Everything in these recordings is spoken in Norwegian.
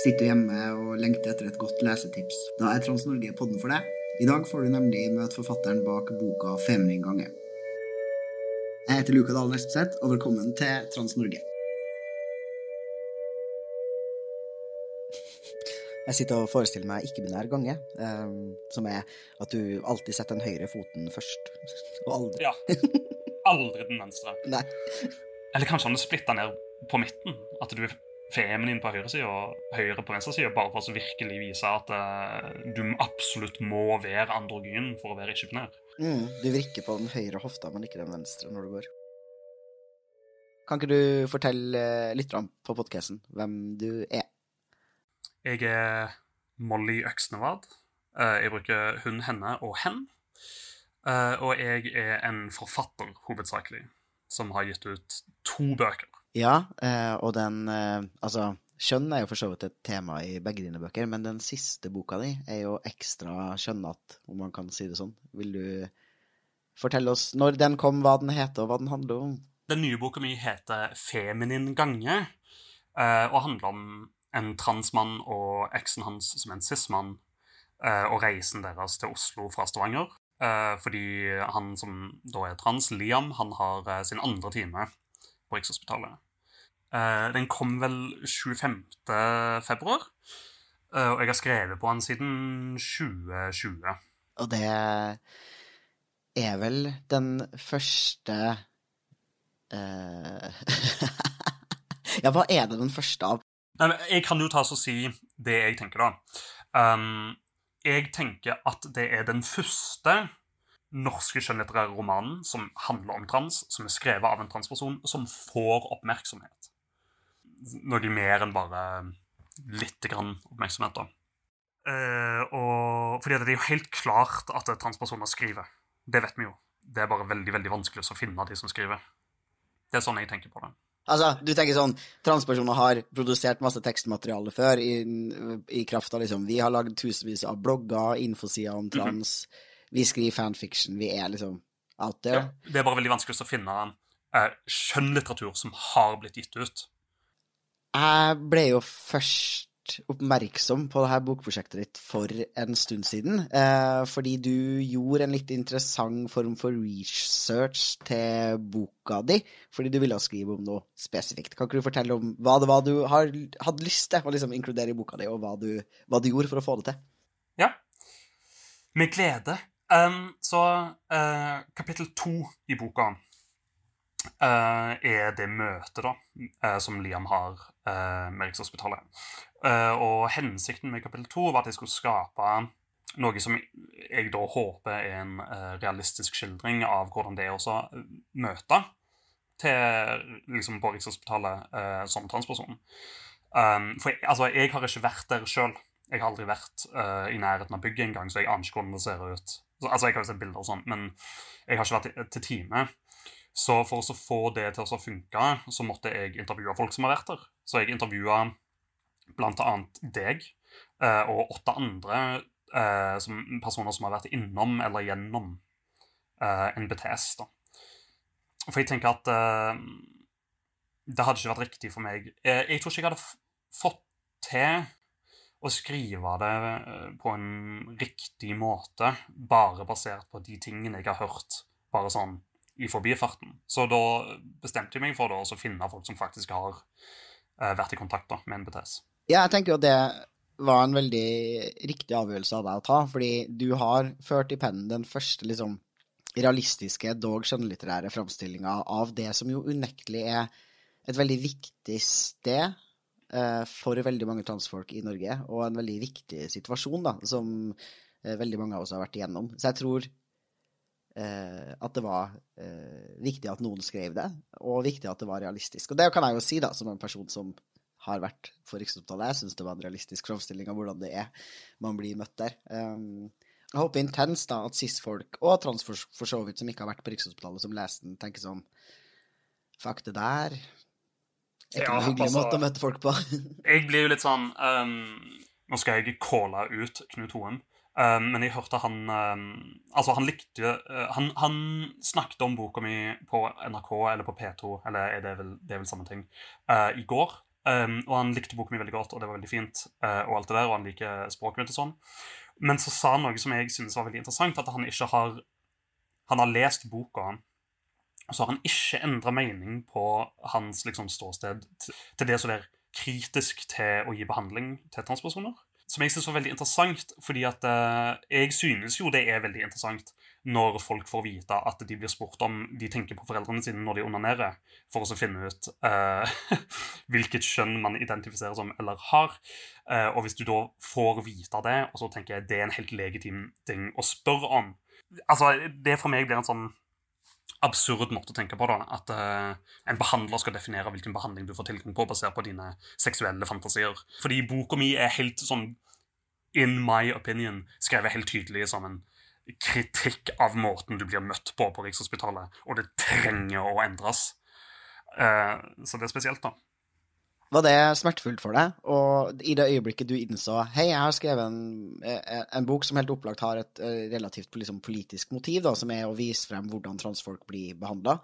Sitter du hjemme og lengter etter et godt lesetips? Da er Trans-Norge podden for deg. I dag får du nemlig møte forfatteren bak boka 'Feminin gange'. Jeg heter Luka Dalen Espeseth, og velkommen til Trans-Norge. Jeg sitter og forestiller meg ikke-binær gange, um, som er at du alltid setter den høyre foten først. Og aldri Ja. Aldri den venstre. Nei. Eller kanskje han er splitta ned på midten. At du feminin på høyresida og høyre på venstresida, bare for å virkelig vise at uh, du absolutt må være androgyn for å være ikke-binær. Mm, du vrikker på den høyre hofta, men ikke den venstre når du går. Kan ikke du fortelle lytterne på podkasten hvem du er? Jeg er Molly Øksnevad. Eh, Jeg bruker hun, henne og hen. Eh, Og jeg er en forfatter, hovedsakelig, som har gitt ut to bøker. Ja, eh, og den eh, Altså, kjønn er jo for så vidt et tema i begge dine bøker, men den siste boka di er jo ekstra kjønnete, om man kan si det sånn. Vil du fortelle oss når den kom, hva den heter, og hva den handler om? Den nye boka mi heter Feminin gange, eh, og handler om en transmann og eksen hans som en cis-mann, og reisen deres til Oslo fra Stavanger. Fordi han som da er trans, Liam, han har sin andre time på Rikshospitalet. Eh, den kom vel 25. februar, eh, og jeg har skrevet på den siden 2020. Og det er vel den første uh... Ja, hva er det den første av? Nei, men Jeg kan jo ta og si det jeg tenker, da. Um, jeg tenker at det er den første norske skjønnlitterære romanen som handler om trans, som er skrevet av en transperson, som får oppmerksomhet. Noe mer enn bare lite grann oppmerksomhet, da. Uh, og fordi det er jo helt klart at transpersoner skriver. Det vet vi jo. Det er bare veldig veldig vanskelig å finne de som skriver. Det er sånn jeg tenker på det. Altså, du tenker sånn Transpersoner har produsert masse tekstmateriale før i, i kraft av liksom Vi har lagd tusenvis av blogger, infosider om trans. Vi skriver fanfiction. Vi er liksom out there. Ja, det er bare veldig vanskelig å finne eh, skjønnlitteratur som har blitt gitt ut. Jeg ble jo først oppmerksom på det her bokprosjektet ditt for en stund siden, eh, fordi du gjorde en litt interessant form for research til boka di, fordi du ville skrive om noe spesifikt. Kan ikke du fortelle om hva det var du har, hadde lyst til å liksom inkludere i boka di, og hva du, hva du gjorde for å få det til? Ja. Med glede. Um, så uh, kapittel to i boka uh, er det møtet uh, som Liam har med Rikshospitalet. Og hensikten med kapittel to var at jeg skulle skape noe som jeg da håper er en realistisk skildring av hvordan det er å møte liksom, på Rikshospitalet som transperson. Um, for jeg, altså, jeg har ikke vært der sjøl. Jeg har aldri vært i nærheten av bygget engang, så jeg aner ikke hvordan det ser ut. Så, altså, Jeg har jo sett bilder og sånn, men jeg har ikke vært til, time. Så for å få det til å funke, så måtte jeg intervjue folk som har vært der. Så jeg intervjua annet deg uh, og åtte andre som, personer som har vært innom eller gjennom uh, NBTS. da. For jeg tenker at det hadde ikke vært riktig for meg. Jeg tror ikke jeg hadde fått til å skrive det på en riktig måte, bare basert på de tingene jeg har hørt, bare sånn i forbifarten. Så da bestemte jeg meg for å finne folk som faktisk har uh, vært i kontakt med NBTS. Ja, jeg tenker jo det var en veldig riktig avgjørelse av deg å ta, fordi du har ført i pennen den første liksom realistiske, dog skjønnlitterære framstillinga av det som jo unektelig er et veldig viktig sted for veldig mange transfolk i Norge, og en veldig viktig situasjon da, som uh, veldig mange av oss har vært igjennom. Så jeg tror eh, at det var viktig at noen skrev det, og viktig at det var realistisk. Og det kan jeg jo si, da, som en person som har vært for Riksopptalet. Jeg syns det var en realistisk framstilling av hvordan det er man blir møtt der. Um, jeg håper intenst da at cis-folk, og transfolk for så vidt, som ikke har vært på Rikshospitalet, som leser den, tenker sånn Fuck, det der er ikke Ja, hyggelig altså- måte å møte folk på. Jeg blir jo litt sånn um, Nå skal jeg calle ut Knut Hoem, um, men jeg hørte han um, Altså, han likte uh, han, han snakket om boka mi på NRK eller på P2, eller er det vel, det er vel samme ting, uh, i går. Um, og han likte boka mi veldig godt, og det var veldig fint, uh, og alt det der, og han liker språket mitt og sånn. Men så sa han noe som jeg synes var veldig interessant, at han ikke har Han har lest boka, og så har han ikke endra mening på hans liksom, ståsted til, det som er kritisk til å gi behandling til transpersoner. Som jeg synes var veldig interessant, fordi at eh, jeg synes jo det er veldig interessant når folk får vite at de blir spurt om de tenker på foreldrene sine når de onanerer, for å så finne ut eh, hvilket kjønn man identifiserer som eller har. Eh, og hvis du da får vite det, og så tenker jeg det er en helt legitim ting å spørre om Altså, det for meg blir en sånn absurd måte å tenke på. da, At uh, en behandler skal definere hvilken behandling du får tilgang på, basert på dine seksuelle fantasier. Fordi boka mi er helt sånn, in my opinion, skrevet helt tydelig som en kritikk av måten du blir møtt på på Rikshospitalet, og det trenger å endres. Uh, så det er spesielt, da. Var det smertefullt for deg? Og i det øyeblikket du innså Hei, jeg har skrevet en, eh, en bok som helt opplagt har et eh, relativt liksom, politisk motiv, da, som er å vise frem hvordan transfolk blir behandla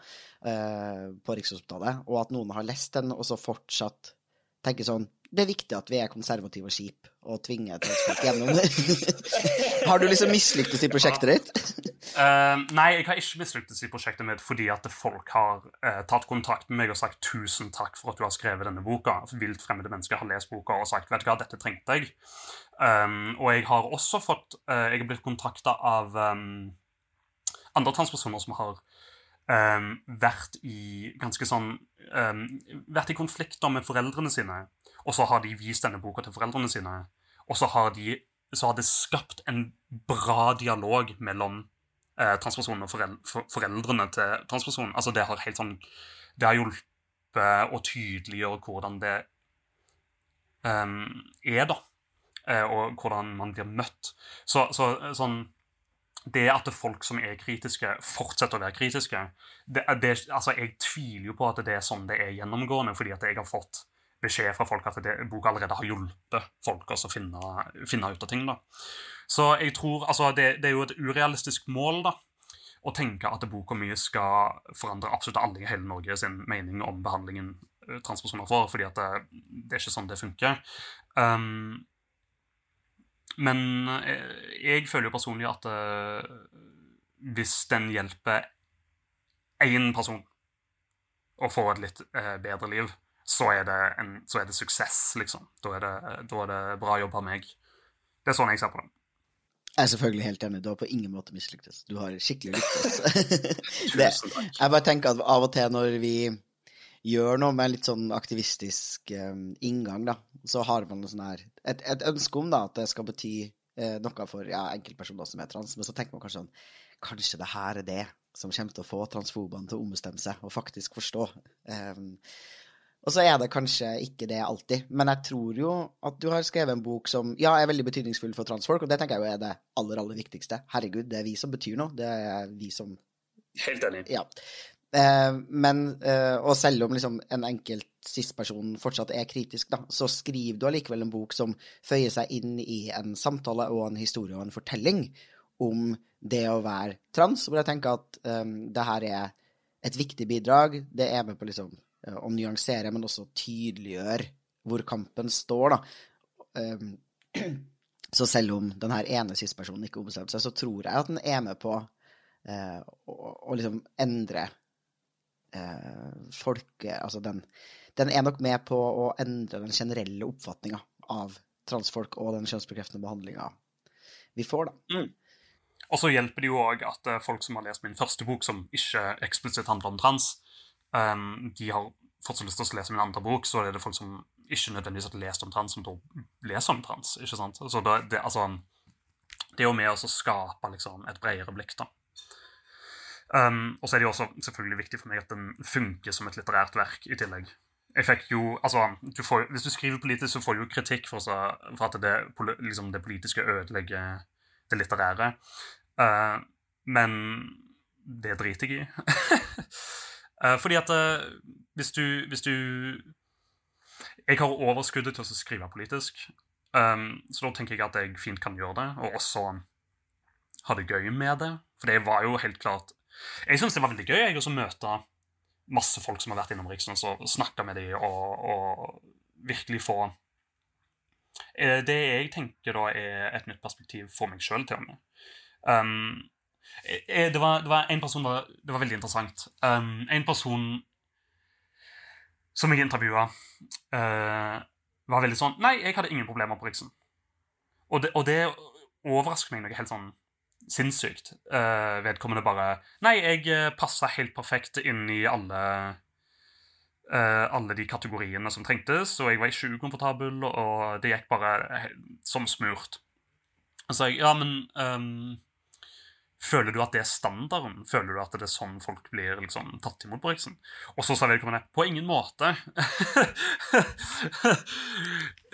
eh, på Rikshospitalet, og at noen har lest den, og så fortsatt tenker sånn Det er viktig at vi er konservative og kjipe og tvinger transport gjennom det. har du liksom mislyktes i prosjektet ditt? uh, nei, jeg har ikke mislyktes i prosjektet mitt fordi at folk har uh, tatt kontakt med meg og sagt tusen takk for at du har skrevet denne boka. Vilt fremmede mennesker har lest boka og sagt vet du hva, dette trengte jeg. Um, og jeg har også fått uh, Jeg er blitt kontakta av um, andre transpersoner som har um, vært i ganske sånn um, Vært i konflikter med foreldrene sine, og så har de vist denne boka til foreldrene sine. Og så har, de, så har det skapt en bra dialog mellom uh, transpersonen og forel for, foreldrene til transpersonen. Altså det har helt sånn Det har hjulpet å tydeliggjøre hvordan det um, er, da. Uh, og hvordan man blir møtt. Så, så sånn det at folk som er kritiske, fortsetter å være kritiske det, det, altså Jeg tviler jo på at det er sånn det er gjennomgående, fordi at jeg har fått beskjed fra folk at det, boka allerede har hjulpet folk å finne, finne, ut av ting. da. Så jeg tror, altså det, det, er jo et urealistisk mål da, å tenke at boka mye skal forandre absolutt alle i hele Norge sin mening om behandlingen transpersoner får, fordi at det, det er ikke sånn det funker. Um, men jeg, jeg, føler jo personlig at uh, hvis den hjelper én person å få et litt uh, bedre liv, så er, en, så er, det suksess, liksom. Da er det, da er det bra jobb av meg. Det er sånn jeg ser på det. Jeg er selvfølgelig helt enig. Du har på ingen måte mislyktes. Du har skikkelig lyktes. det, jeg bare tenker at av og til når vi gjør noe med litt sånn aktivistisk um, inngang, da, så har man sånn her, et, et, ønske om da, at det skal bety eh, noe for ja, enkeltpersoner som er trans, men så tenker man kanskje sånn Kanskje det her er det som kommer til å få transfobene til å ombestemme seg og faktisk forstå. Um, og så er det kanskje ikke det alltid, men jeg tror jo at du har skrevet en bok som ja, er veldig betydningsfull for transfolk, og det tenker jeg jo er det aller, aller viktigste. Herregud, det er vi som betyr noe. Det er vi som Helt enig. Ja. Eh, men, eh, og selv om liksom en enkelt cis-person fortsatt er kritisk, da, så skriver du allikevel en bok som føyer seg inn i en samtale og en historie og en fortelling om det å være trans, hvor jeg tenker at um, det her er et viktig bidrag. Det er med på liksom å nyansere, men også tydeliggjøre hvor kampen står, da. Um, så selv om denne ene cis-personen ikke ombestemte seg, så tror jeg at den er med på uh, å, å liksom endre uh, folk Altså den, den, er nok med på å endre den generelle oppfatninga av transfolk og den kjønnsbekreftende behandlinga vi får, da. Mm. Og så hjelper det jo òg at folk som har lest min første bok, som ikke eksplisitt handler om trans, um, de har fortsatt lyst til å lese min andre bok, så er det folk som ikke nødvendigvis har lest om trans, som da leser om trans. ikke sant? Så det, det, altså, det er jo med å skape liksom, et bredere blikk, da. Um, og så er det jo også selvfølgelig viktig for meg at den funker som et litterært verk i tillegg. jeg fikk jo Altså, du får, hvis du skriver politisk, så får du jo kritikk for, så, for at det, liksom, det politiske ødelegger det litterære. Uh, men det driter jeg i. uh, fordi at uh, hvis du Hvis du Jeg har overskuddet til å skrive politisk, um, så da tenker jeg at jeg fint kan gjøre det, og også ha det gøy med det. For det var jo helt klart Jeg syns det var veldig gøy jeg, også møte masse folk som har vært innom Riksdagen, og snakke med dem og, og virkelig få eh, Det jeg tenker da er et nytt perspektiv for meg sjøl, til og med. Um, eh, det, var, det var en person var, Det var veldig interessant. Um, en person som jeg intervjua, uh, var veldig sånn Nei, jeg hadde ingen problemer på Riksen. Og det, og det overrasker meg noe helt sånn sinnssykt. Uh, vedkommende bare Nei, jeg uh, passa helt perfekt inn i alle uh, alle de kategoriene som trengtes, og jeg var ikke ukomfortabel, og det gikk bare som smurt. Så jeg ja, men um, Føler du at det er standarden? Føler du at det er sånn folk blir liksom, tatt imot på Riksen? Og så sa vedkommende på ingen måte.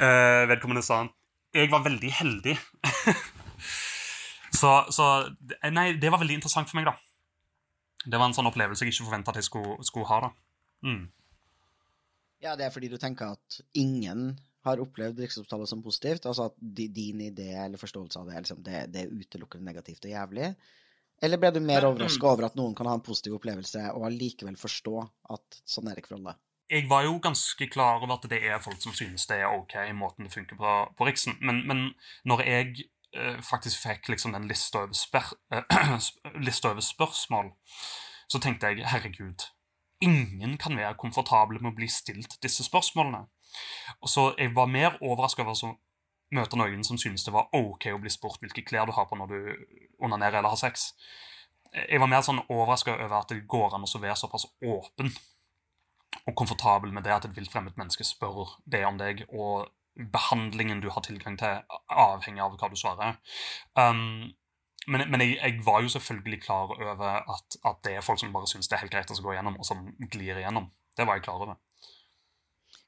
uh, vedkommende sa jeg var veldig heldig. så, så Nei, det var veldig interessant for meg, da. Det var en sånn opplevelse jeg ikke forventa at jeg skulle, skulle ha. da. Mm. Ja, det er fordi du tenker at ingen har opplevd riksopptallet som positivt? Altså at din idé eller forståelse av det, liksom, det, det er utelukkende negativt og jævlig? Eller ble du mer overraska over at noen kan ha en positiv opplevelse og allikevel forstå at sånn er det ikke for alle? jeg var jo ganske klar over at det er folk som synes det er ok, måten det funker på, på Riksen. Men, men når jeg faktisk fikk liksom den lista over, eh, lista over spørsmål, så tenkte jeg herregud, ingen kan være komfortable med å bli stilt disse spørsmålene. Og så jeg var mer overraska over å møte noen som syntes det var ok å bli spurt hvilke klær du har på når du onanerer eller har sex. Jeg var mer sånn overraska over at det går an å være såpass åpen og komfortabel med det at et vilt fremmed menneske spør det om deg, og behandlingen du har tilgang til, avhenger av hva du svarer. Um, men men jeg, jeg var jo selvfølgelig klar over at, at det er folk som bare syns det er helt greit å gå igjennom, og som glir igjennom. Det var jeg klar over.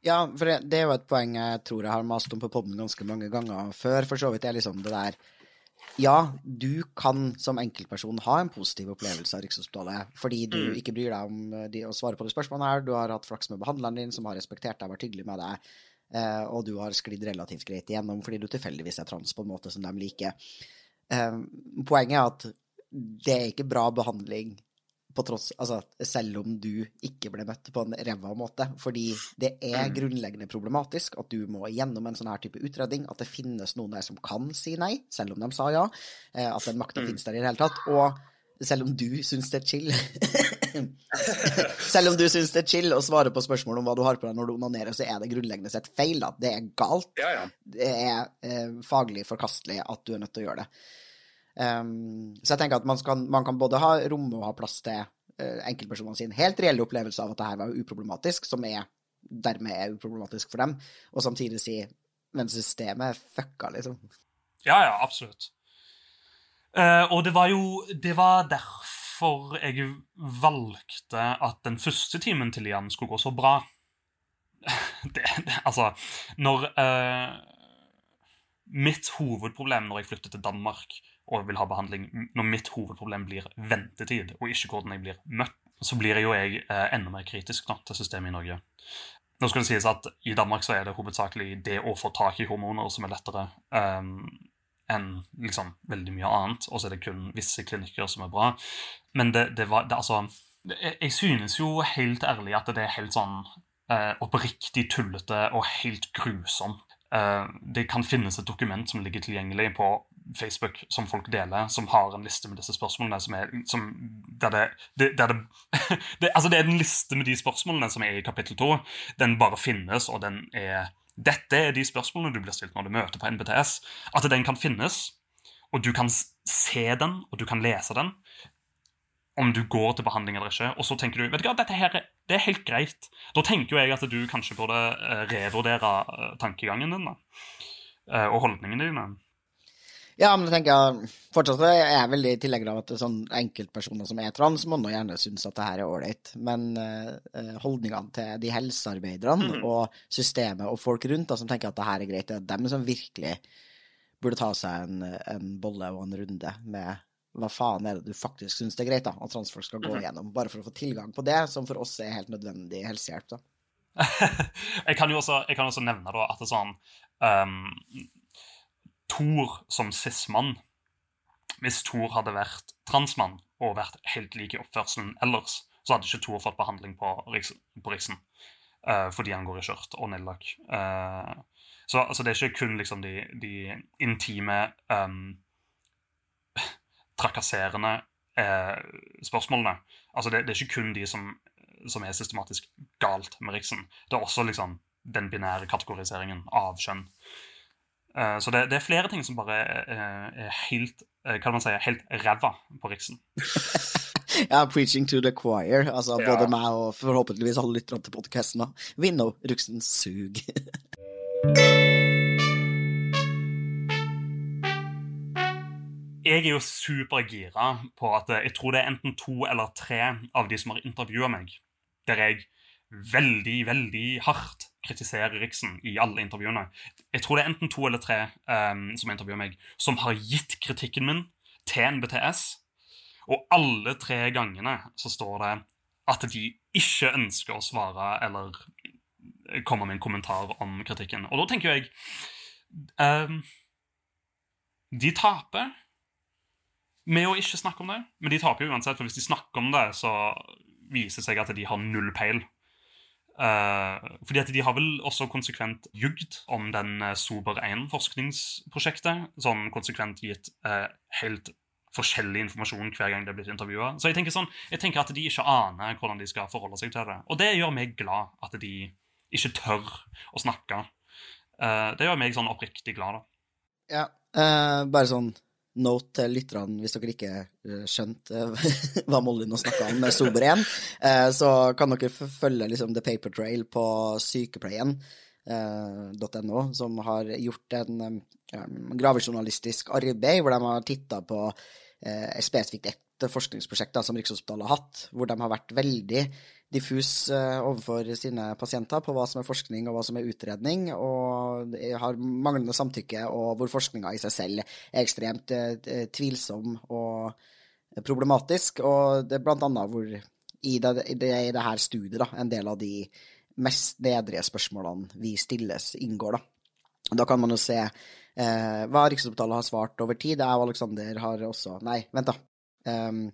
Ja, for det, det er jo et poeng jeg tror jeg har mast om på podden ganske mange ganger før, for så vidt. Er liksom det der Ja, du kan som enkeltperson ha en positiv opplevelse av Rikshospitalet fordi du Mm. ikke bryr deg om eh, de, å svare på de spørsmålene her. Du har hatt flaks med behandleren din, som har respektert deg, og vært hyggelig med deg, og du har sklidd relativt greit igjennom fordi du tilfeldigvis er trans på en måte som de liker. Eh, poenget er at det er ikke bra behandling på tross, altså, selv om du ikke ble møtt på en ræva måte. Fordi det er grunnleggende problematisk at du må gjennom en sånn her type utredning, at det finnes noen der som kan si nei, selv om de sa ja, eh, at den makta Mm. finnes der i det hele tatt. Og selv om du syns det er chill Selv om du syns det er chill å svare på spørsmål om hva du har på deg når du onanerer, så er det grunnleggende sett feil. da. Det er galt Ja, ja. det er eh, faglig forkastelig at du er nødt til å gjøre det. Um, så jeg tenker at man, skal, man kan både ha rom og ha plass til uh, enkeltpersonene sin helt reelle opplevelse av at det her var uproblematisk, som er, dermed er uproblematisk for dem, og samtidig si men systemet er fucka, liksom. Ja, ja, absolutt. Uh, og det var jo Det var derfor jeg valgte at den første timen til Lian skulle gå så bra. det, det, altså Når eh, Mitt hovedproblem når jeg flytter til Danmark og vil ha behandling, når mitt hovedproblem blir ventetid, og ikke hvordan jeg blir møtt, så blir jo jeg eh, enda mer kritisk da, til systemet i Norge. Nå skal det sies at I Danmark så er det hovedsakelig det å få tak i hormoner som er lettere um, enn liksom veldig mye annet. Og så er det kun visse klinikker som er bra. Men det, det var det, altså, jeg, jeg synes jo helt ærlig at det er helt sånn eh, oppriktig tullete og helt grusomt. Eh, det kan finnes et dokument som ligger tilgjengelig på Facebook som folk deler, som har en liste med disse spørsmålene som er som, der det, det, der det Altså, det er en liste med de spørsmålene som er i kapittel to. Den bare finnes, og den er Dette er de spørsmålene du blir stilt når du møter på NBTS. At den kan finnes, og du kan se den, og du kan lese den. Om du går til behandling eller ikke. Og så tenker du vet du hva, dette her er, det er helt greit. Da tenker jo jeg at du kanskje burde eh, revurdere eh, tankegangen din da. Eh, og holdningene dine. Ja, men jeg tenker fortsatt er jeg veldig tilhenger av at sånn enkeltpersoner som er trans, må nå gjerne synes at det her er ålreit. Men uh, holdningene til de helsearbeiderne mm. og systemet og folk rundt da, som tenker at det her er greit, det er dem som virkelig burde ta seg en, en bolle og en runde med hva faen er det du faktisk synes det er greit da, at transfolk skal gå mhm. igjennom, bare for å få tilgang på det, som for oss er helt nødvendig helsehjelp. da. jeg, kan jo også, jeg kan også nevne da at det er sånn um, Thor som cis-mann Hvis Thor hadde vært transmann og vært helt lik i oppførselen ellers, så hadde ikke Thor fått behandling på, på Riksen uh, fordi han går i skjørt og neglelakk. Uh, så altså, det er ikke kun liksom, de, de intime um, trakasserende uh, spørsmålene. Altså, det, det, er ikke kun de som, som, er systematisk galt med Riksen. Det er også liksom, den binære kategoriseringen av kjønn. Eh, så det, det, er flere ting som bare er helt kan man si, helt ræva på Riksen. ja, preaching to the choir. Altså ja. både meg og forhåpentligvis alle lytterne til podkasten. We know Riksen sug. jeg er jo supergira på at jeg tror det er enten to eller tre av de som har intervjua meg, der jeg veldig, veldig hardt kritiserer Riksen i alle intervjuene. Jeg tror det er enten to eller tre um, som intervjuer meg, som har gitt kritikken min til en BTS. Og alle tre gangene så står det at de ikke ønsker å svare eller komme med en kommentar om kritikken. Og da tenker jeg um, De taper med å ikke snakke om det. Men de taper uansett, for hvis de snakker om det, så viser det seg at de har null peil fordi at De har vel også konsekvent jugd om den uh, Sober 1-forskningsprosjektet. Sånn konsekvent gitt uh, helt forskjellig informasjon hver gang det er blitt intervjua. Så jeg tenker, sånn, jeg tenker at de ikke aner hvordan de skal forholde seg til det. Og det gjør meg glad, at de ikke tør å snakke. det gjør meg sånn oppriktig glad, da. Ja, bare sånn note til lytterne, hvis dere ikke eh, skjønte hva Molly nå snakka om med Sober 1, eh, så kan dere følge liksom, The Paper Trail på sykepleien.no, eh, som har gjort en gravejournalistisk arbeid hvor de har titta på spesifikt ett forskningsprosjekt som Rikshospitalet har hatt, hvor de har vært veldig diffus uh, overfor sine pasienter på hva som er forskning og hva som er utredning, og har manglende samtykke, og hvor forskninga i seg selv er ekstremt uh, tvilsom og problematisk. Og det er blant annet hvor i det, i det, det her studiet da, en del av de mest nedrige spørsmålene vi stilles, inngår. Da, da kan man jo se eh, hva Rikshospitalet har svart over tid. Jeg og Aleksander har også Nei, vent, da. Um,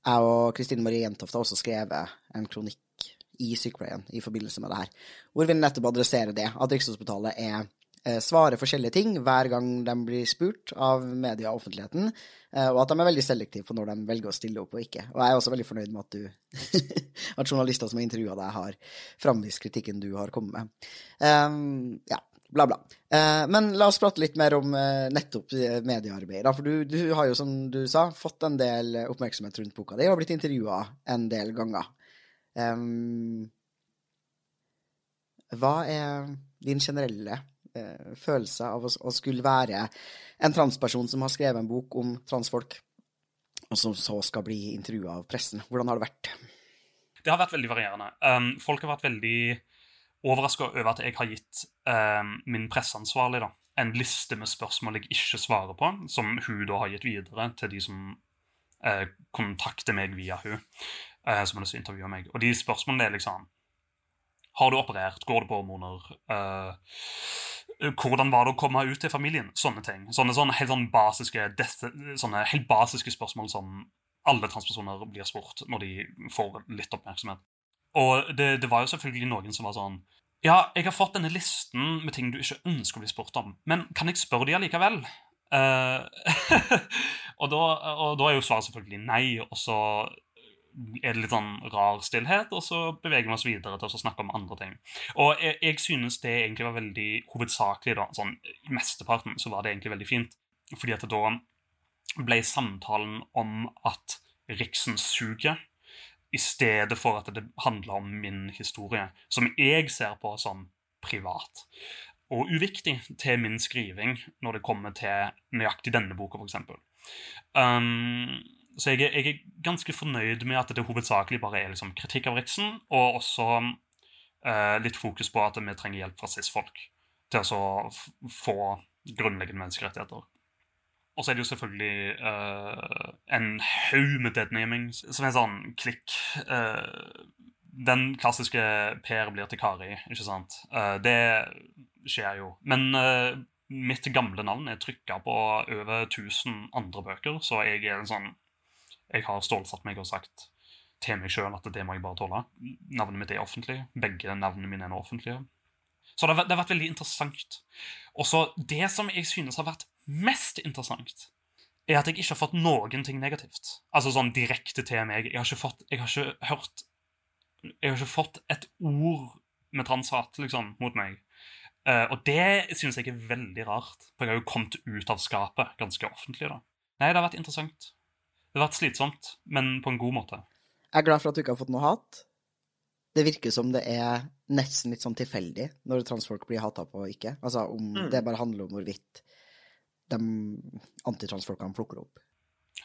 jeg og Kristine Marie Jentoft har også skrevet en kronikk i Sykepleien i forbindelse med det her, hvor vi nettopp adresserer det, at Rikshospitalet er eh, svarer forskjellige ting hver gang de blir spurt av media og offentligheten, eh, og at de er veldig selektive på når de velger å stille opp og ikke. Og jeg er også veldig fornøyd med at du, at journalister som har intervjua deg, har framvist kritikken du har kommet med. Um, ja, bla, bla. Eh, men la oss prate litt mer om eh, nettopp eh, mediearbeid. For du, du, har jo, som du sa, fått en del oppmerksomhet rundt boka di og blitt intervjua en del ganger. Um, hva er din generelle eh, følelse av å, å, skulle være en transperson som har skrevet en bok om transfolk, og som så skal bli intervjua av pressen? Hvordan har det vært? Det har vært veldig varierende. Um, folk har vært veldig overraska over at jeg har gitt eh, min presseansvarlig en liste med spørsmål jeg ikke svarer på, som hun da har gitt videre til de som eh, kontakter meg via hun, eh, som har intervjue meg. Og de spørsmålene er liksom Har du operert? Går det på hormoner? Eh, hvordan var det å komme ut til familien? Sånne ting. Sånne, sånne, helt, sånne, basiske, sånne helt basiske spørsmål som alle transpersoner blir spurt når de får litt oppmerksomhet. Og det, det, var jo selvfølgelig noen som var sånn Ja, jeg har fått denne listen med ting du ikke ønsker å bli spurt om, men kan jeg spørre de allikevel? Uh, og, da, og, da, er jo svaret selvfølgelig nei, og så er det litt sånn rar stillhet, og så beveger vi oss videre til å snakke om andre ting. Og jeg, jeg synes det egentlig var veldig hovedsakelig, da, sånn mesteparten så var det egentlig veldig fint, fordi at da ble samtalen om at Riksen suger i stedet for at det handler om min historie, som jeg ser på som privat. og uviktig til min skriving når det kommer til nøyaktig denne boka, f.eks. Um, så jeg er, jeg er, ganske fornøyd med at det hovedsakelig bare er liksom kritikk av Riksen, og også uh, litt fokus på at vi trenger hjelp fra cis-folk til å få grunnleggende menneskerettigheter. Og så er det jo selvfølgelig uh, en haug med deadnaming som er sånn klikk. Uh, den klassiske Per blir til Kari, ikke sant? Uh, det skjer jo. Men mitt gamle navn er trykka på over 1000 andre bøker, så jeg er en sånn Jeg har stålsatt meg og sagt til meg sjøl at det må jeg bare tåle. Navnet mitt er offentlig. Begge navnene mine er nå offentlige. Så det har, det har vært veldig interessant. Og så det som jeg synes har vært mest interessant, er at jeg ikke har fått noen ting negativt. Altså sånn direkte til meg. Jeg har ikke fått Jeg har ikke hørt Jeg har ikke fått et ord med transhat, liksom, mot meg. Uh, og det synes jeg er veldig rart, for jeg har jo kommet ut av skapet ganske offentlig. da. Nei, det har vært interessant. Det har vært slitsomt, men på en god måte. Jeg er glad for at du ikke har fått noe hat. Det virker som det er nesten litt sånn tilfeldig når transfolk blir hata på og ikke. Altså om mm. det bare handler om hvorvidt de antitransfolkene plukker opp.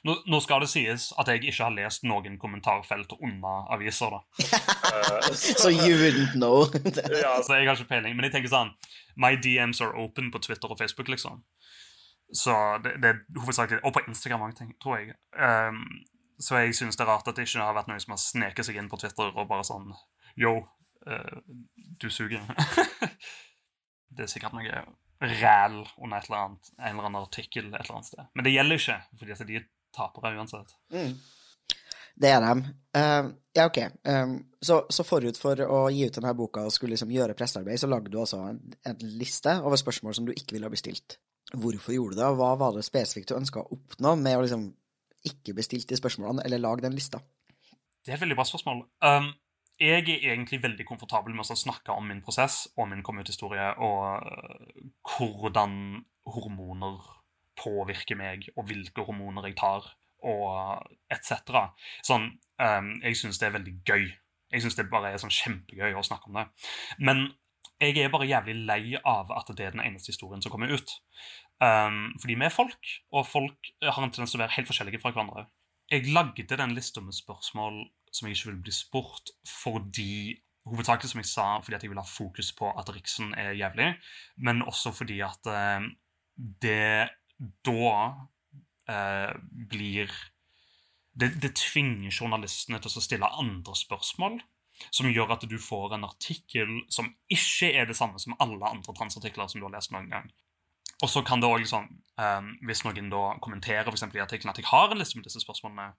Nå, nå, skal det sies at jeg ikke har lest noen kommentarfelt under aviser, da. so you wouldn't know? ja, så jeg har ikke peiling. Men jeg tenker sånn My DMs are open på Twitter og Facebook, liksom. Så det, det er hovedsakelig Og på Instagram òg, tror jeg. Um, så jeg syns det er rart at det ikke har vært noen som har sneket seg inn på Twitter og bare sånn Yo, uh, du suger. det er sikkert noe ræl under et eller annet, en eller annen artikkel et eller annet sted. Men det gjelder ikke, fordi de er tapere uansett. Mm. Det er de. Uh, ja, OK. Um, så, så, forut for å gi ut denne boka og skulle liksom gjøre pressearbeid, så lagde du altså en, en, liste over spørsmål som du ikke ville ha bestilt. Hvorfor gjorde du det, og hva var det spesifikt du ønska å oppnå med å liksom ikke bestilt de spørsmålene, eller lage den lista? Det er et veldig bra spørsmål. Um, jeg er egentlig veldig komfortabel med å snakke om min prosess og min kom ut-historie, og øh, hvordan hormoner påvirker meg, og hvilke hormoner jeg tar, og etc. Sånn, um, jeg syns det er veldig gøy. Jeg syns det bare er sånn kjempegøy å snakke om det. Men jeg er bare jævlig lei av at det er den eneste historien som kommer ut. Um, fordi vi er folk, og folk har en tendens til å være helt forskjellige fra hverandre. Jeg lagde den lista med spørsmål som jeg ikke vil bli spurt, fordi Hovedsakelig, som jeg sa, fordi at jeg vil ha fokus på at Riksen er jævlig, men også fordi at eh, det da eh, blir det, det, tvinger journalistene til å stille andre spørsmål, som gjør at du får en artikkel som ikke er det samme som alle andre transartikler som du har lest noen gang. Og så kan det også, liksom, um, Hvis noen da kommenterer for i artikkelen at jeg har en liste med disse spørsmålene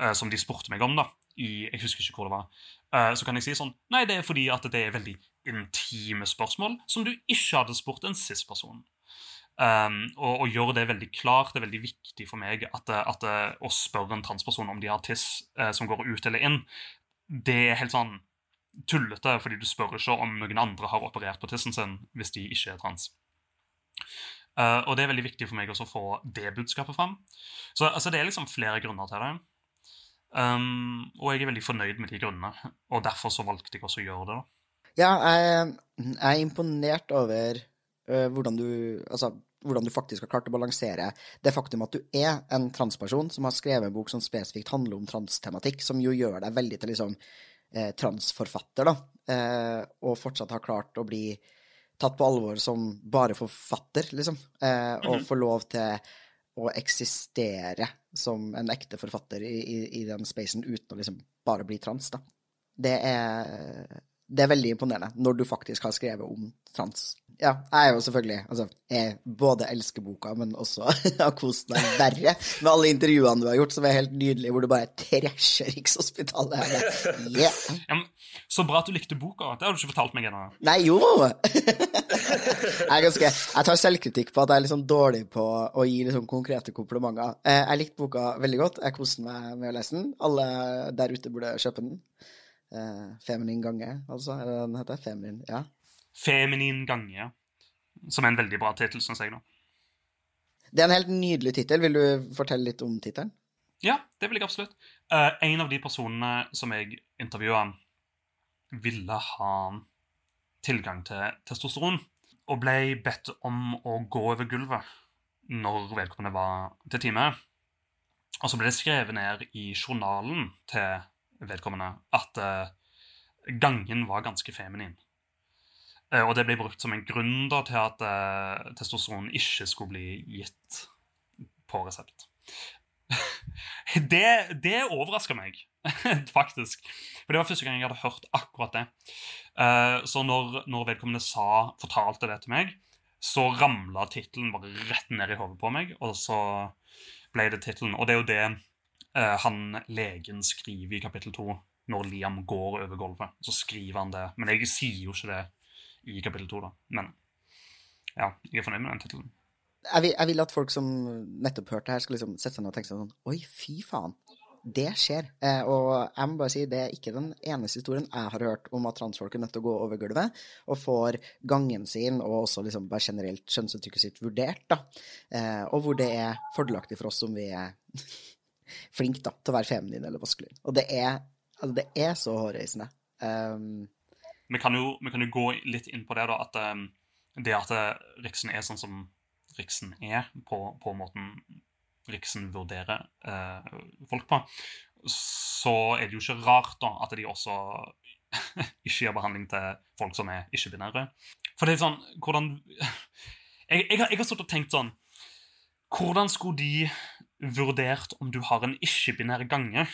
uh, som de spurte meg om, da, i Jeg husker ikke hvor det var. Uh, så kan jeg si sånn Nei, det er fordi at det er veldig intime spørsmål som du ikke hadde spurt en cis-person. Um, og, og gjøre det veldig klart. Det er veldig viktig for meg at, at å spørre en transperson om de har tiss som går ut eller inn, det er helt sånn tullete, fordi du spør ikke om noen andre har operert på tissen sin hvis de ikke er trans. Uh, og det er veldig viktig for meg også å få det budskapet fram. Så altså, det er liksom flere grunner til det. Um, og jeg er veldig fornøyd med de grunnene, og derfor så valgte jeg også å gjøre det. da. Ja, jeg, jeg er imponert over uh, hvordan, du, altså, hvordan du faktisk har klart å balansere det faktum at du er en transperson som har skrevet en bok som spesifikt handler om transtematikk, som jo gjør deg veldig til liksom eh, transforfatter, da, eh, og fortsatt har klart å bli tatt på alvor som bare forfatter, liksom. Eh, og mm -hmm. få lov til å eksistere som en ekte forfatter i, i, i den spacen uten å liksom bare bli trans, da. Det er, det er veldig imponerende når du faktisk har skrevet om trans ja, jeg er jo selvfølgelig Altså, jeg både elsker boka, men også har kost meg verre med alle intervjuene du har gjort, som er helt nydelige, hvor du bare trasher Rikshospitalet. Yeah. Ja, så bra at du likte boka. Det har du ikke fortalt meg ennå. Nei, jo! jeg, ganske, jeg tar selvkritikk på at jeg er litt sånn dårlig på å gi liksom konkrete komplimenter. Eh, jeg likte boka veldig godt. Jeg koste meg med å lese den. Alle der ute burde kjøpe den. Eh, Feminin gange, altså, er det den heter? Feminin, ja. Feminin gange. Som er en veldig bra tittel, syns jeg. nå. Det er en helt nydelig tittel. Vil du fortelle litt om tittelen? Ja, det vil jeg absolutt. Uh, en av de personene som jeg intervjua, ville ha tilgang til testosteron. og ble bedt om å gå over gulvet når vedkommende var til time. Og så ble det skrevet ned i journalen til vedkommende at uh, gangen var ganske feminin. Uh, og det ble brukt som en grunn da, til at eh, testosteron ikke skulle bli gitt på resept. det, det overraska meg, faktisk. For det var første gang jeg hadde hørt akkurat det. så når, når vedkommende sa, fortalte det til meg, så ramla tittelen bare rett ned i hodet på meg, og så ble det tittelen. Og det er jo det eh, han legen skriver i kapittel to når Liam går over gulvet. Så skriver han det. Men jeg sier jo ikke det i kapittel to, da. Men ja, jeg er fornøyd med den tittelen. Jeg, jeg vil, at folk som nettopp hørte her, skal liksom sette seg ned og tenke sånn Oi, fy faen. Det skjer. Eh, og jeg må bare si, det er ikke den eneste historien jeg har hørt om at transfolk er nødt til å gå over gulvet og får gangen sin og også liksom bare generelt kjønnsuttrykket sitt vurdert. da. Eh, og hvor det er fordelaktig for oss som vi er flinke da, til å være feminine eller maskuline. Og det er, altså, det er så hårreisende. Um, vi, kan jo, vi, kan jo, gå litt inn på det, da, at um, det at Riksen er sånn som Riksen er, på, på måten Riksen vurderer eh, folk på, så er det jo ikke rart da at de også ikke gir behandling til folk som er ikke-binære. For det er sånn Hvordan Jeg, jeg, jeg har stått og tenkt sånn Hvordan skulle de vurdert om du har en ikke-binær gange?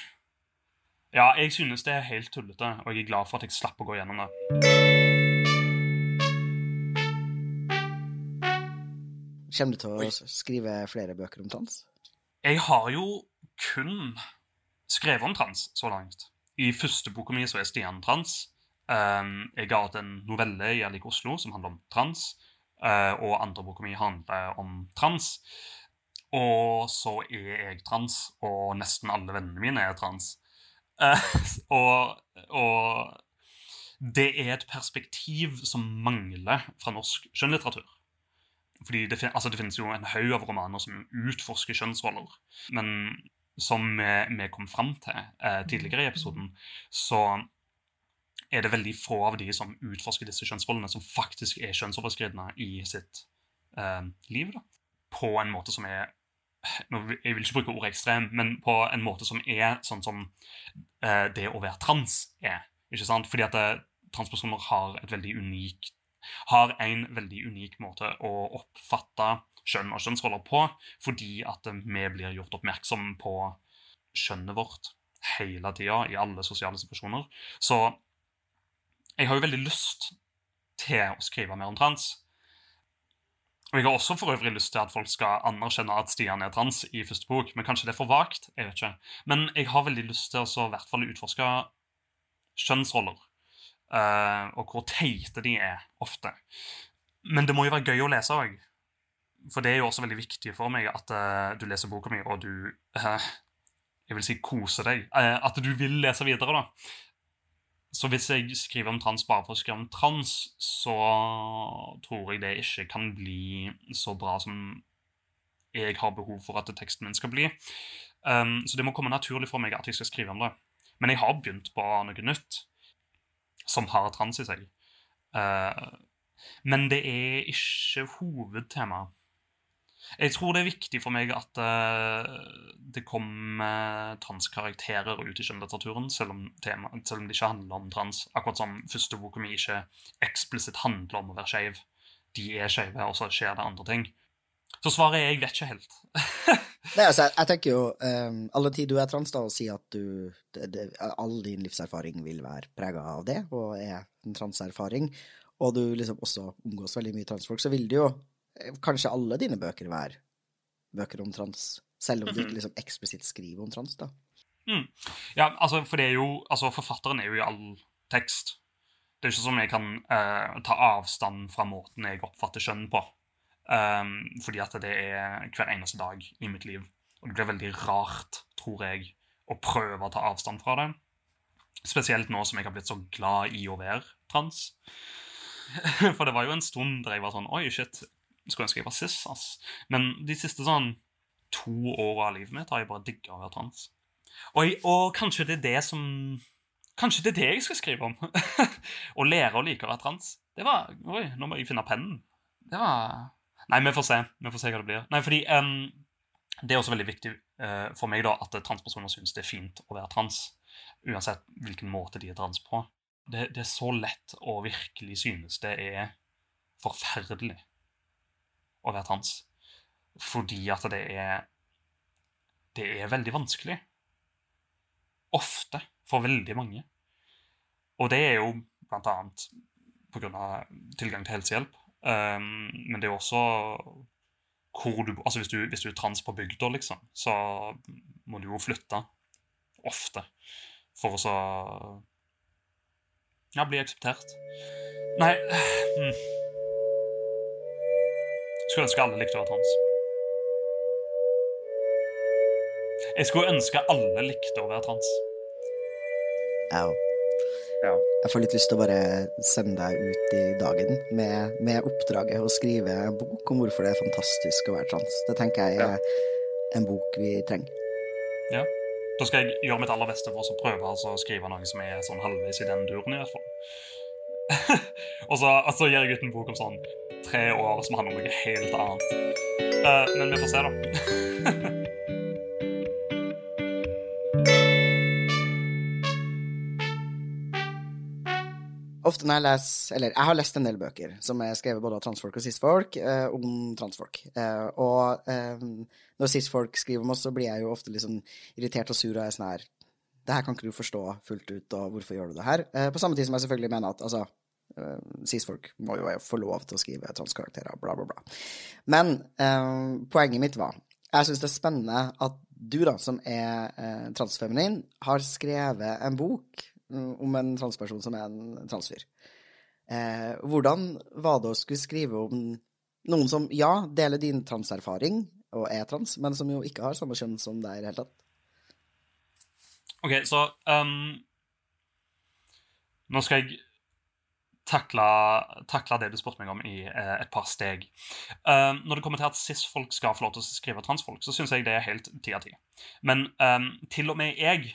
Ja, jeg synes det er helt tullete, og jeg er glad for at jeg slapp å gå gjennom det. Kommer du til å skrive flere bøker om trans? Jeg har jo kun skrevet om trans så langt. I første boka mi så er Stian trans. Um, jeg har hatt en novelle i Alik Oslo som handler om trans. Uh, og andre boka mi handler om trans. Og så er jeg trans, og nesten alle vennene mine er trans. Og, og, det er et perspektiv som mangler fra norsk skjønnlitteratur. Fordi det, altså det, finnes jo en haug av romaner som utforsker kjønnsroller. Men som vi, vi kom fram til eh, tidligere i episoden, så er det veldig få av de som utforsker disse kjønnsrollene, som faktisk er kjønnsoverskridende i sitt eh, liv. da. På en måte som er Jeg vil ikke bruke ordet ekstrem, men på en måte som er sånn som eh, det å være trans er. ikke sant? Fordi at eh, transpersoner har veldig unik, har en veldig unik måte å oppfatte kjønn og kjønnsroller på, fordi at vi blir gjort oppmerksom på kjønnet vårt hele tida i alle sosiale situasjoner. Så jeg har jo veldig lyst til å skrive mer om trans. Og jeg har også for øvrig lyst til at folk skal anerkjenne at Stian er trans i første bok, men kanskje det er for vagt. jeg vet ikke. Men jeg har veldig lyst til å i hvert fall utforske kjønnsroller Uh, og hvor teite de er ofte. Men det må jo være gøy å lese òg. For det er jo også veldig viktig for meg at uh, du leser boka mi, og du uh, Jeg vil si koser deg. at du vil lese videre, da. Så hvis jeg skriver om trans bare for å skrive om trans, så tror jeg det ikke kan bli så bra som jeg har behov for at teksten min skal bli. Um, så det må komme naturlig for meg at jeg skal skrive om det. Men jeg har begynt på noe nytt som har trans i seg. Uh, men det er ikke hovedtema. Jeg tror det er viktig for meg at uh, det kommer transkarakterer ut i skjønnlitteraturen, selv, selv, om det ikke handler om trans. Akkurat som første boka mi ikke eksplisitt handler om å være skeiv. De er skeive, og så skjer det andre ting. Så svaret er jeg vet ikke helt. Nei, altså, jeg, jeg, tenker jo um, Alle tid du er trans, da, og sier at du det, det, All din livserfaring vil være prega av det, og er en transerfaring, og du liksom også omgås veldig mye transfolk, så vil du jo eh, kanskje alle dine bøker være bøker om trans, selv om du ikke liksom eksplisitt skriver om trans, da. Mm. Ja, altså, for det er jo Altså, forfatteren er jo i all tekst. Det er ikke som jeg kan uh, ta avstand fra måten jeg oppfatter kjønn på. Um, fordi at det er hver eneste dag i mitt liv. Og det blir veldig rart, tror jeg, å prøve å ta avstand fra det. Spesielt nå som jeg har blitt så glad i å være trans. For det var jo en stund der jeg var sånn Oi, shit, skulle ønske jeg var cis, ass. Men de siste sånn to åra av livet mitt har jeg bare digga å være trans. Og, og, kanskje det er det som Kanskje det er det jeg skal skrive om. å lære å like å være trans. Det var Oi, nå må jeg finne pennen. det var Nei, vi får se. Vi får se hva det blir. Nei, fordi um, Det er også veldig viktig uh, for meg da, at transpersoner syns det er fint å være trans. Uansett hvilken måte de er trans på. Det, det er så lett å virkelig synes det er forferdelig å være trans. Fordi at det er Det er veldig vanskelig. Ofte. For veldig mange. Og det er jo blant annet pga. tilgang til helsehjelp. Um, men det er også hvor du bor. Altså hvis du, hvis du er trans på bygda, liksom, så må du jo flytte ofte for å så Ja, bli akseptert. Nei hmm. Skulle ønske alle likte være trans. Jeg skulle ønske alle likte å være trans. Au. Ja. Jeg får litt lyst til å bare sende deg ut i dagen med, med, oppdraget å skrive en bok om hvorfor det er fantastisk å være trans. Det tenker jeg er ja. en bok vi trenger. Ja. Da skal jeg gjøre mitt aller beste for å prøve altså, å skrive noe som er sånn halvveis i den duren, i hvert fall. og, så, og, så, gir jeg ut en bok om sånn tre år som handler om noe helt annet. Uh, men vi får se, da. ofte når jeg leser Eller jeg har lest en del bøker som er skrevet både av transfolk og cisfolk eh, om transfolk. Eh, og eh, når cisfolk skriver om oss, så blir jeg jo ofte litt sånn irritert og sur og er sånn her Det her kan ikke du forstå fullt ut, og hvorfor gjør du det her? Eh, på samme tid som jeg selvfølgelig mener at altså cisfolk må jo få lov til å skrive transkarakterer, bla, bla, bla. Men eh, poenget mitt var Jeg syns det er spennende at du, da, som er transfeminin, har skrevet en bok Mm, om en transperson som er en transfyr. Eh, hvordan var det å skulle skrive om noen som, ja, deler din transerfaring og er trans, men som jo ikke har samme kjønn som deg i det hele tatt? OK, så um, Nå skal jeg takle, det du spurte meg om, i eh, et par steg. Um, når det kommer til at cis-folk skal få lov til å skrive transfolk, så syns jeg det er helt ti av ti. Men um, til og med jeg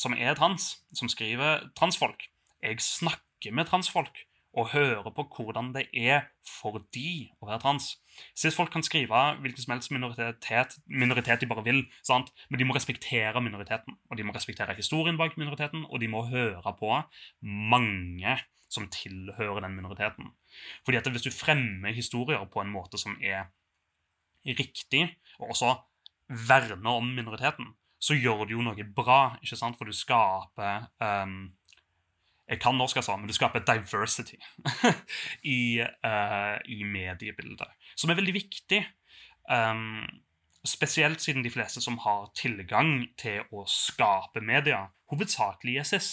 som er trans, som skriver transfolk. Jeg snakker med transfolk og hører på hvordan det er for de å være trans. Cis-folk kan skrive hvilken som helst minoritet, minoritet de bare vil, sant? men de må respektere minoriteten. Og de må respektere historien bak minoriteten, og de må høre på mange som tilhører den minoriteten. Fordi at hvis du fremmer historier på en måte som er riktig, og også verner om minoriteten, så gjør du jo noe bra, ikke sant? for du skaper um, Jeg kan norsk, altså, men du skaper diversity i, uh, i, mediebildet, som er veldig viktig. Um, spesielt siden de fleste som har tilgang til å skape media, hovedsakelig er cis.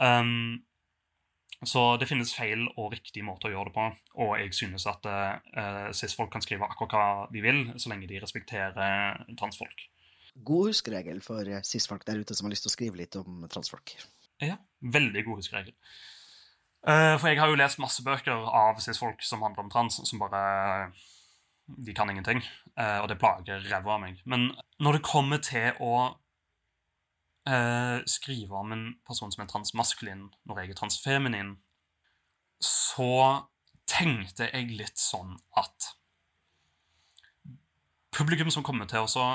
Um, så det finnes feil og riktig måte å gjøre det på. Og jeg synes at uh, cis-folk kan skrive akkurat hva de vil, så lenge de respekterer transfolk god huskeregel for cis-folk der ute som har lyst til å skrive litt om transfolk. Ja, veldig god huskeregel. Uh, for jeg har jo lest masse bøker av cis-folk som handler om trans, som bare De kan ingenting. Uh, og det plager ræva av meg. Men når det kommer til å uh, skrive om en person som er transmaskulin, når jeg er transfeminin, så tenkte jeg litt sånn at publikum som kommer til å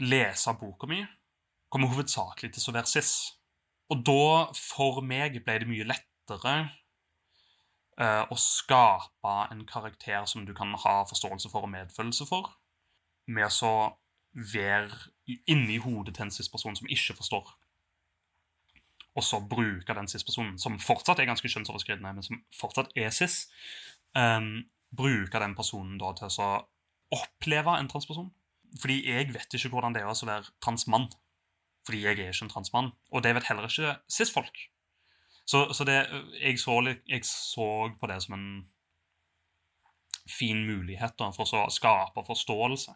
lese boka mi, kommer hovedsakelig til å være cis. Og da, for meg, ble det mye lettere uh, å skape en karakter som du kan ha forståelse for og medfølelse for, med å være inni hodet til en cis-person som ikke forstår. Og så bruke den cis-personen, som fortsatt er ganske kjønnsoverskridende, men som fortsatt er cis, um, bruke den personen da til å oppleve en transperson fordi jeg vet ikke hvordan det er å være transmann. Fordi jeg er ikke en transmann. Og det vet heller ikke cis-folk. Så, så det, jeg, så, jeg, så, på det som en fin mulighet da, for å skape forståelse.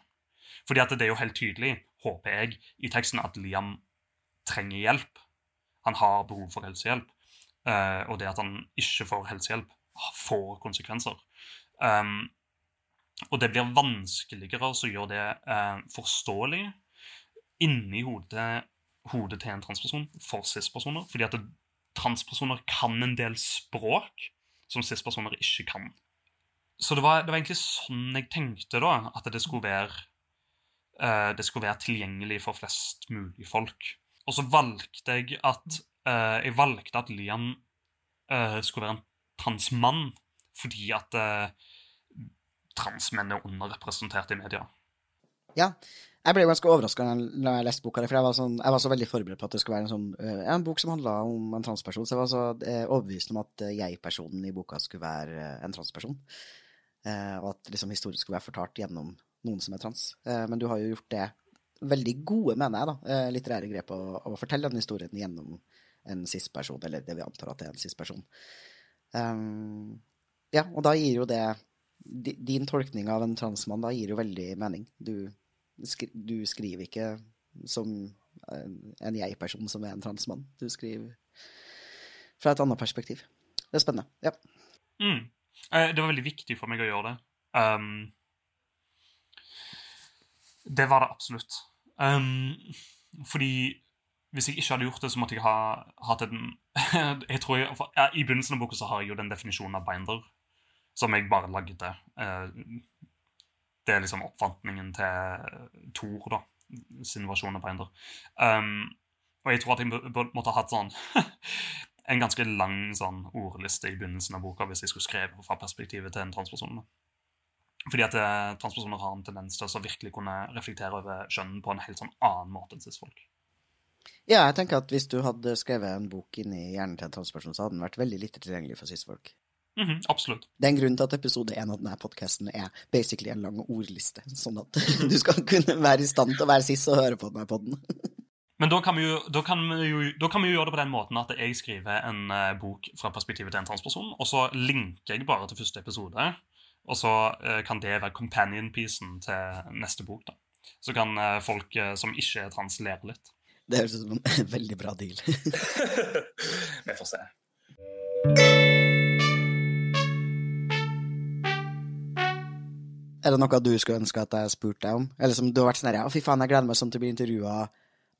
Fordi at det er jo helt tydelig, håper jeg, i teksten at Liam trenger hjelp. Han har behov for helsehjelp. Uh, og det at han ikke får helsehjelp, får konsekvenser. Um, og det blir vanskeligere å gjøre det uh, forståelig inni hodet, hodet, til en transperson for cis-personer. Fordi at det, transpersoner kan en del språk som cis-personer ikke kan. så det var, det var egentlig sånn jeg tenkte, da. At det skulle være eh, Det skulle være tilgjengelig for flest mulig folk. Og så valgte jeg at eh, Jeg valgte at Liam eh, skulle være en transmann fordi at eh, transmenn er underrepresentert i media. Ja. Jeg ble ganske overraska da jeg leste boka, for jeg var, sånn, jeg var, så veldig forberedt på at det skulle være en, sånn, uh, en bok som handla om en transperson. Så jeg var så uh, overbevist om at jeg-personen i boka skulle være en transperson. og at liksom, historien skulle være fortalt gjennom noen som er trans. men du har jo gjort det veldig gode, mener jeg, da, litterære grep å, å fortelle den historien gjennom en cis-person, eller det vi antar at det er en cis-person. Um, ja, og da gir jo det Din tolkning av en transmann da gir jo veldig mening. Du skri, du skriver ikke som en jeg-person som er en transmann. Du skriver fra et annet perspektiv. Det er spennende. Ja. Mm. Eh, det var veldig viktig for meg å gjøre det. Um, det var det absolutt. Um, fordi hvis jeg ikke hadde gjort det, så måtte jeg ha hatt en jeg tror jeg, for, ja, I begynnelsen av boka så har jeg jo den definisjonen av binder som jeg bare lagde. Uh, det er liksom oppfatningen til Thor, da, sin versjon av Binder. Um, og jeg tror at jeg måtte ha hatt sånn en ganske lang sånn ordliste i begynnelsen av boka hvis jeg skulle skrevet fra perspektivet til en transperson. Fordi at eh, transpersoner har en tendens til å virkelig kunne reflektere over kjønn på en helt sånn annen måte enn cis-folk. Ja, jeg tenker at hvis du hadde skrevet en bok inni hjernen til en transperson, så hadde den vært veldig lite tilgjengelig for cis-folk. Mm -hmm, absolutt. Det er en grunn til at episode én av denne podkasten er basically en lang ordliste, sånn at du skal kunne være i stand til å være cis og høre på denne poden. Men da kan, jo, da, kan jo, da kan, vi jo, gjøre det på den måten at jeg skriver en uh, bok fra perspektivet til en transperson, og så linker jeg bare til første episode, og så uh, kan det være companion-piecen til neste bok. da. Så kan uh, folk som ikke er trans, lære litt. Det høres ut som en veldig bra deal. vi får se. Er det noe du skulle ønske at jeg spurte deg om? Eller som du har vært sånn her, ja, fy faen, jeg gleder meg sånn til å bli intervjua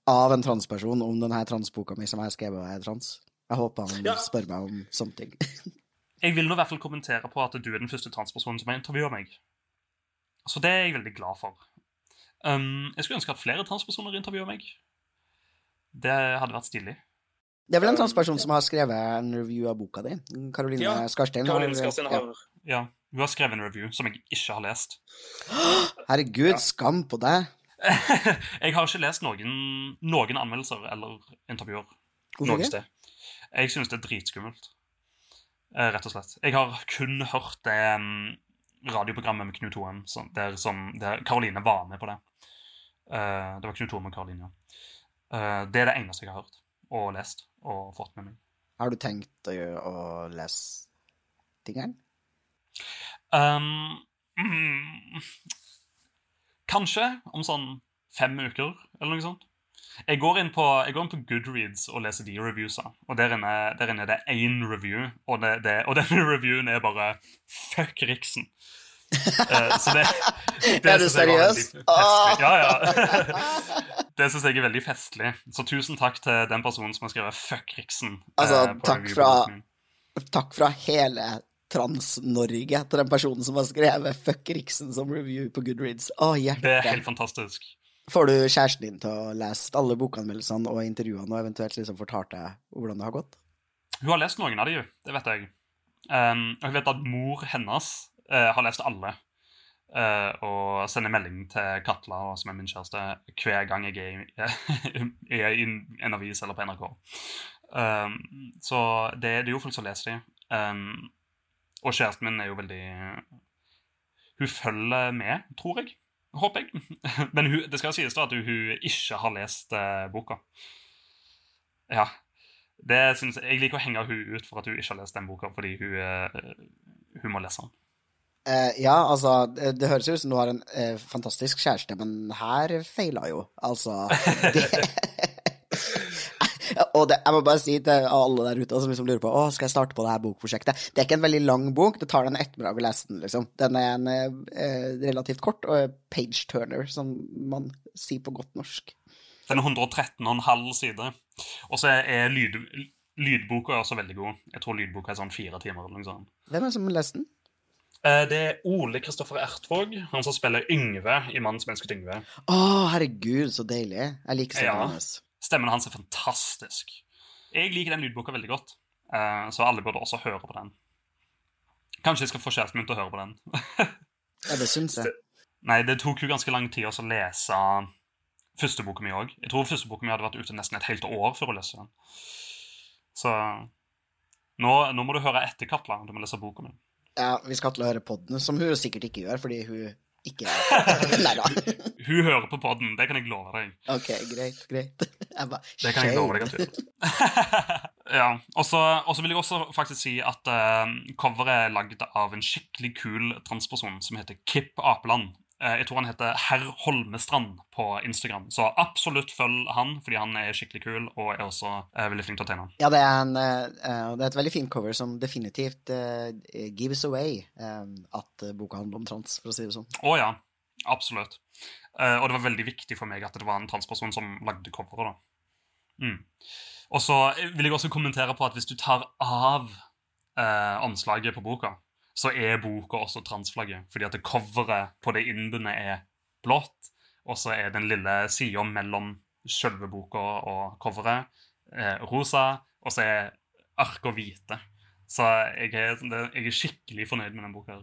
av en transperson om denne transboka mi som jeg har skrevet og er trans. Jeg håper han ja. spør meg om sånne ting. jeg vil nå i hvert fall kommentere på at du er den første transpersonen som har intervjua meg. Så det er jeg veldig glad for. Um, jeg skulle ønske at flere transpersoner intervjua meg. Det hadde vært stilig. Det er vel en transperson som har skrevet en review av boka di? Karoline ja, Skarstein? Karoline Skarstein har, ja. Hun har skrevet en review som jeg ikke har lest. Herregud, ja. skam på deg. jeg har ikke lest noen, noen anmeldelser eller intervjuer noe sted. Jeg synes det er dritskummelt. Eh, rett og slett. Jeg har kun hørt det radioprogrammet med Knut Hoem der, der Karoline var med på det. Uh, det var Knut Hoem og Karoline. Uh, det er det eneste jeg har hørt og lest og fått med meg. Har du tenkt å, å lese tingene? Um, mm, kanskje om sånn fem uker, eller noe sånt. Jeg går inn på, går inn på Goodreads og leser de reviewsa. Og der inne, der inne er det én review, og, det, det, og denne reviewen er bare Fuck Riksen. uh, så det, det Er du seriøs? Ja, ja. det syns jeg er veldig festlig. Så tusen takk til den personen som har skrevet 'fuck Riksen'. Altså, uh, takk fra, takk fra hele Trans-Norge til den personen som har skrevet 'Fuck Riksen' som review på Goodreads. Å, hjertet. Det er helt fantastisk. Får du kjæresten din til å lese alle bokanmeldelsene og intervjuene og eventuelt liksom fortalt hvordan det har gått? Hun har lest noen av de, det vet jeg. Um, og jeg vet at mor hennes uh, har lest alle. Uh, og sender melding til Katla, som er min kjæreste, hver gang jeg er, er i en avis eller på NRK. Um, så det, det, er jo folk som leser de. Um, og kjæresten min er jo veldig Hun følger med, tror jeg. Håper jeg. Men hun, det skal sies da at hun ikke har lest uh, boka. Ja. Det synes, jeg liker å henge hun ut for at hun ikke har lest den boka, fordi hun, uh, hun må lese den. Uh, ja, altså, det, det, høres ut som du har en fantastisk kjæreste, men her feila jo. Altså det og det, jeg må bare si til alle der ute som liksom lurer på å, skal jeg starte på det her bokprosjektet Det er ikke en veldig lang bok. Det tar deg en ettermiddag å lese den. liksom. Den er en eh, relativt kort og page turner, som man sier på godt norsk. Den er 113,5 sider. Og så er lyd, lydboka også veldig god. Jeg tror lydboka er sånn fire timer. eller noe sånt. Hvem er det som leser den? Eh, det er Ole Kristoffer Ertvåg, han som spiller Yngve i 'Mannen som elsket Yngve'. Å, herregud, så deilig. Jeg liker stemmen Ja. hans. Stemmen hans er fantastisk. Jeg liker den lydboka veldig godt, eh, så alle burde også høre på den. Kanskje jeg skal få kjæresten min til å høre på den. Ja, det syns jeg. Nei, det tok jo ganske lang tid å lese første boka mi òg. Jeg tror første boka mi hadde vært ute nesten et helt år før hun leste den. Så nå, nå må du høre etter Katla. Du må lese boka mi. Ja, hvis Katla hører å høre podden, som hun sikkert ikke gjør, fordi hun ikke Nei da. Hun hører på podden, det kan jeg love deg. OK, greit, greit. Jeg bare Det kan jeg love deg at ja, og så vil jeg også faktisk si at uh, coveret er lagd av en skikkelig kul transperson som heter Kip Apeland. Eh, jeg tror han heter Herr Holmestrand på Instagram, så absolutt følg han, fordi han er skikkelig kul og er også eh, veldig flink til å tegne. Ja, det er, en, eh, det er et veldig fint cover som definitivt gives away at boka handler om trans, for å si det sånn. Å ja, absolutt. Og det var veldig viktig for meg at det var en transperson som lagde coveret. da. Mm. Og så vil jeg også kommentere på at hvis du tar av eh, omslaget på boka, så er boka også transflagget. Fordi at coveret på det innbundet er blått, og så er den lille sida mellom selve boka og coveret eh, rosa, og så er arka hvite. Så jeg er, jeg er skikkelig fornøyd med den boka.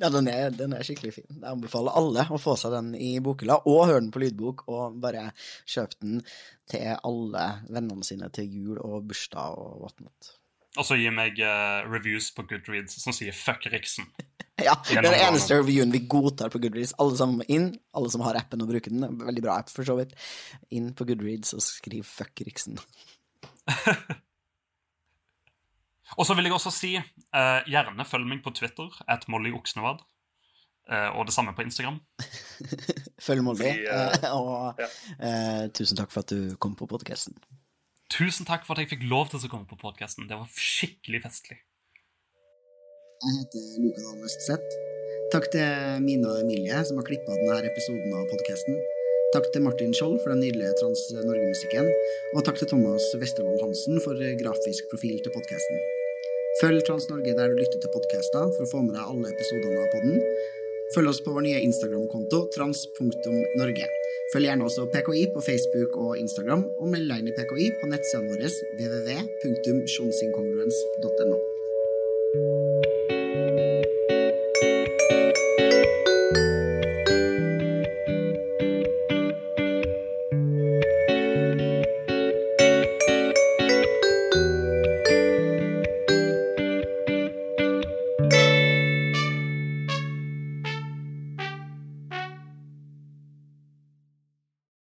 Ja, den er, den er skikkelig fin. Jeg anbefaler alle å få seg den i bokhylla, og høre den på lydbok, og bare kjøpe den til alle vennene sine til jul og bursdag og whatnot. Og så gi meg uh, reviews på Goodreads som sier 'fuck Riksen'. Ja, det er den eneste reviewen vi godtar på Goodreads. Alle som inn, alle som har appen og bruker den, veldig bra app for så vidt, inn på Goodreads og skriv 'fuck Riksen'. Og så vil jeg også si uh, gjerne følg meg på Twitter, at Molly Oksnevad. Uh, og det samme på Instagram. Følg Molly, eh, eh, og ja. eh, tusen takk for at du kom på podkasten. Tusen takk for at jeg fikk lov til å komme på podkasten. Det var skikkelig festlig. Jeg heter Luka Dahl Vestseth. Takk til Mina og Emilie, som har klippa denne episoden av podkasten. Takk til Martin Skjold for den nydelige Trans Norge-musikken. Og takk til Thomas Westervold Hansen for grafisk profil til podkasten. Følg Trans Norge der du lytter til podkaster for å få med deg alle episodene av podden. Følg oss på vår nye Instagram-konto trans.norge. Følg gjerne også PKI på Facebook og Instagram, og meld deg inn i PKI på nettsidene våre www.sjonsinkongruens.no.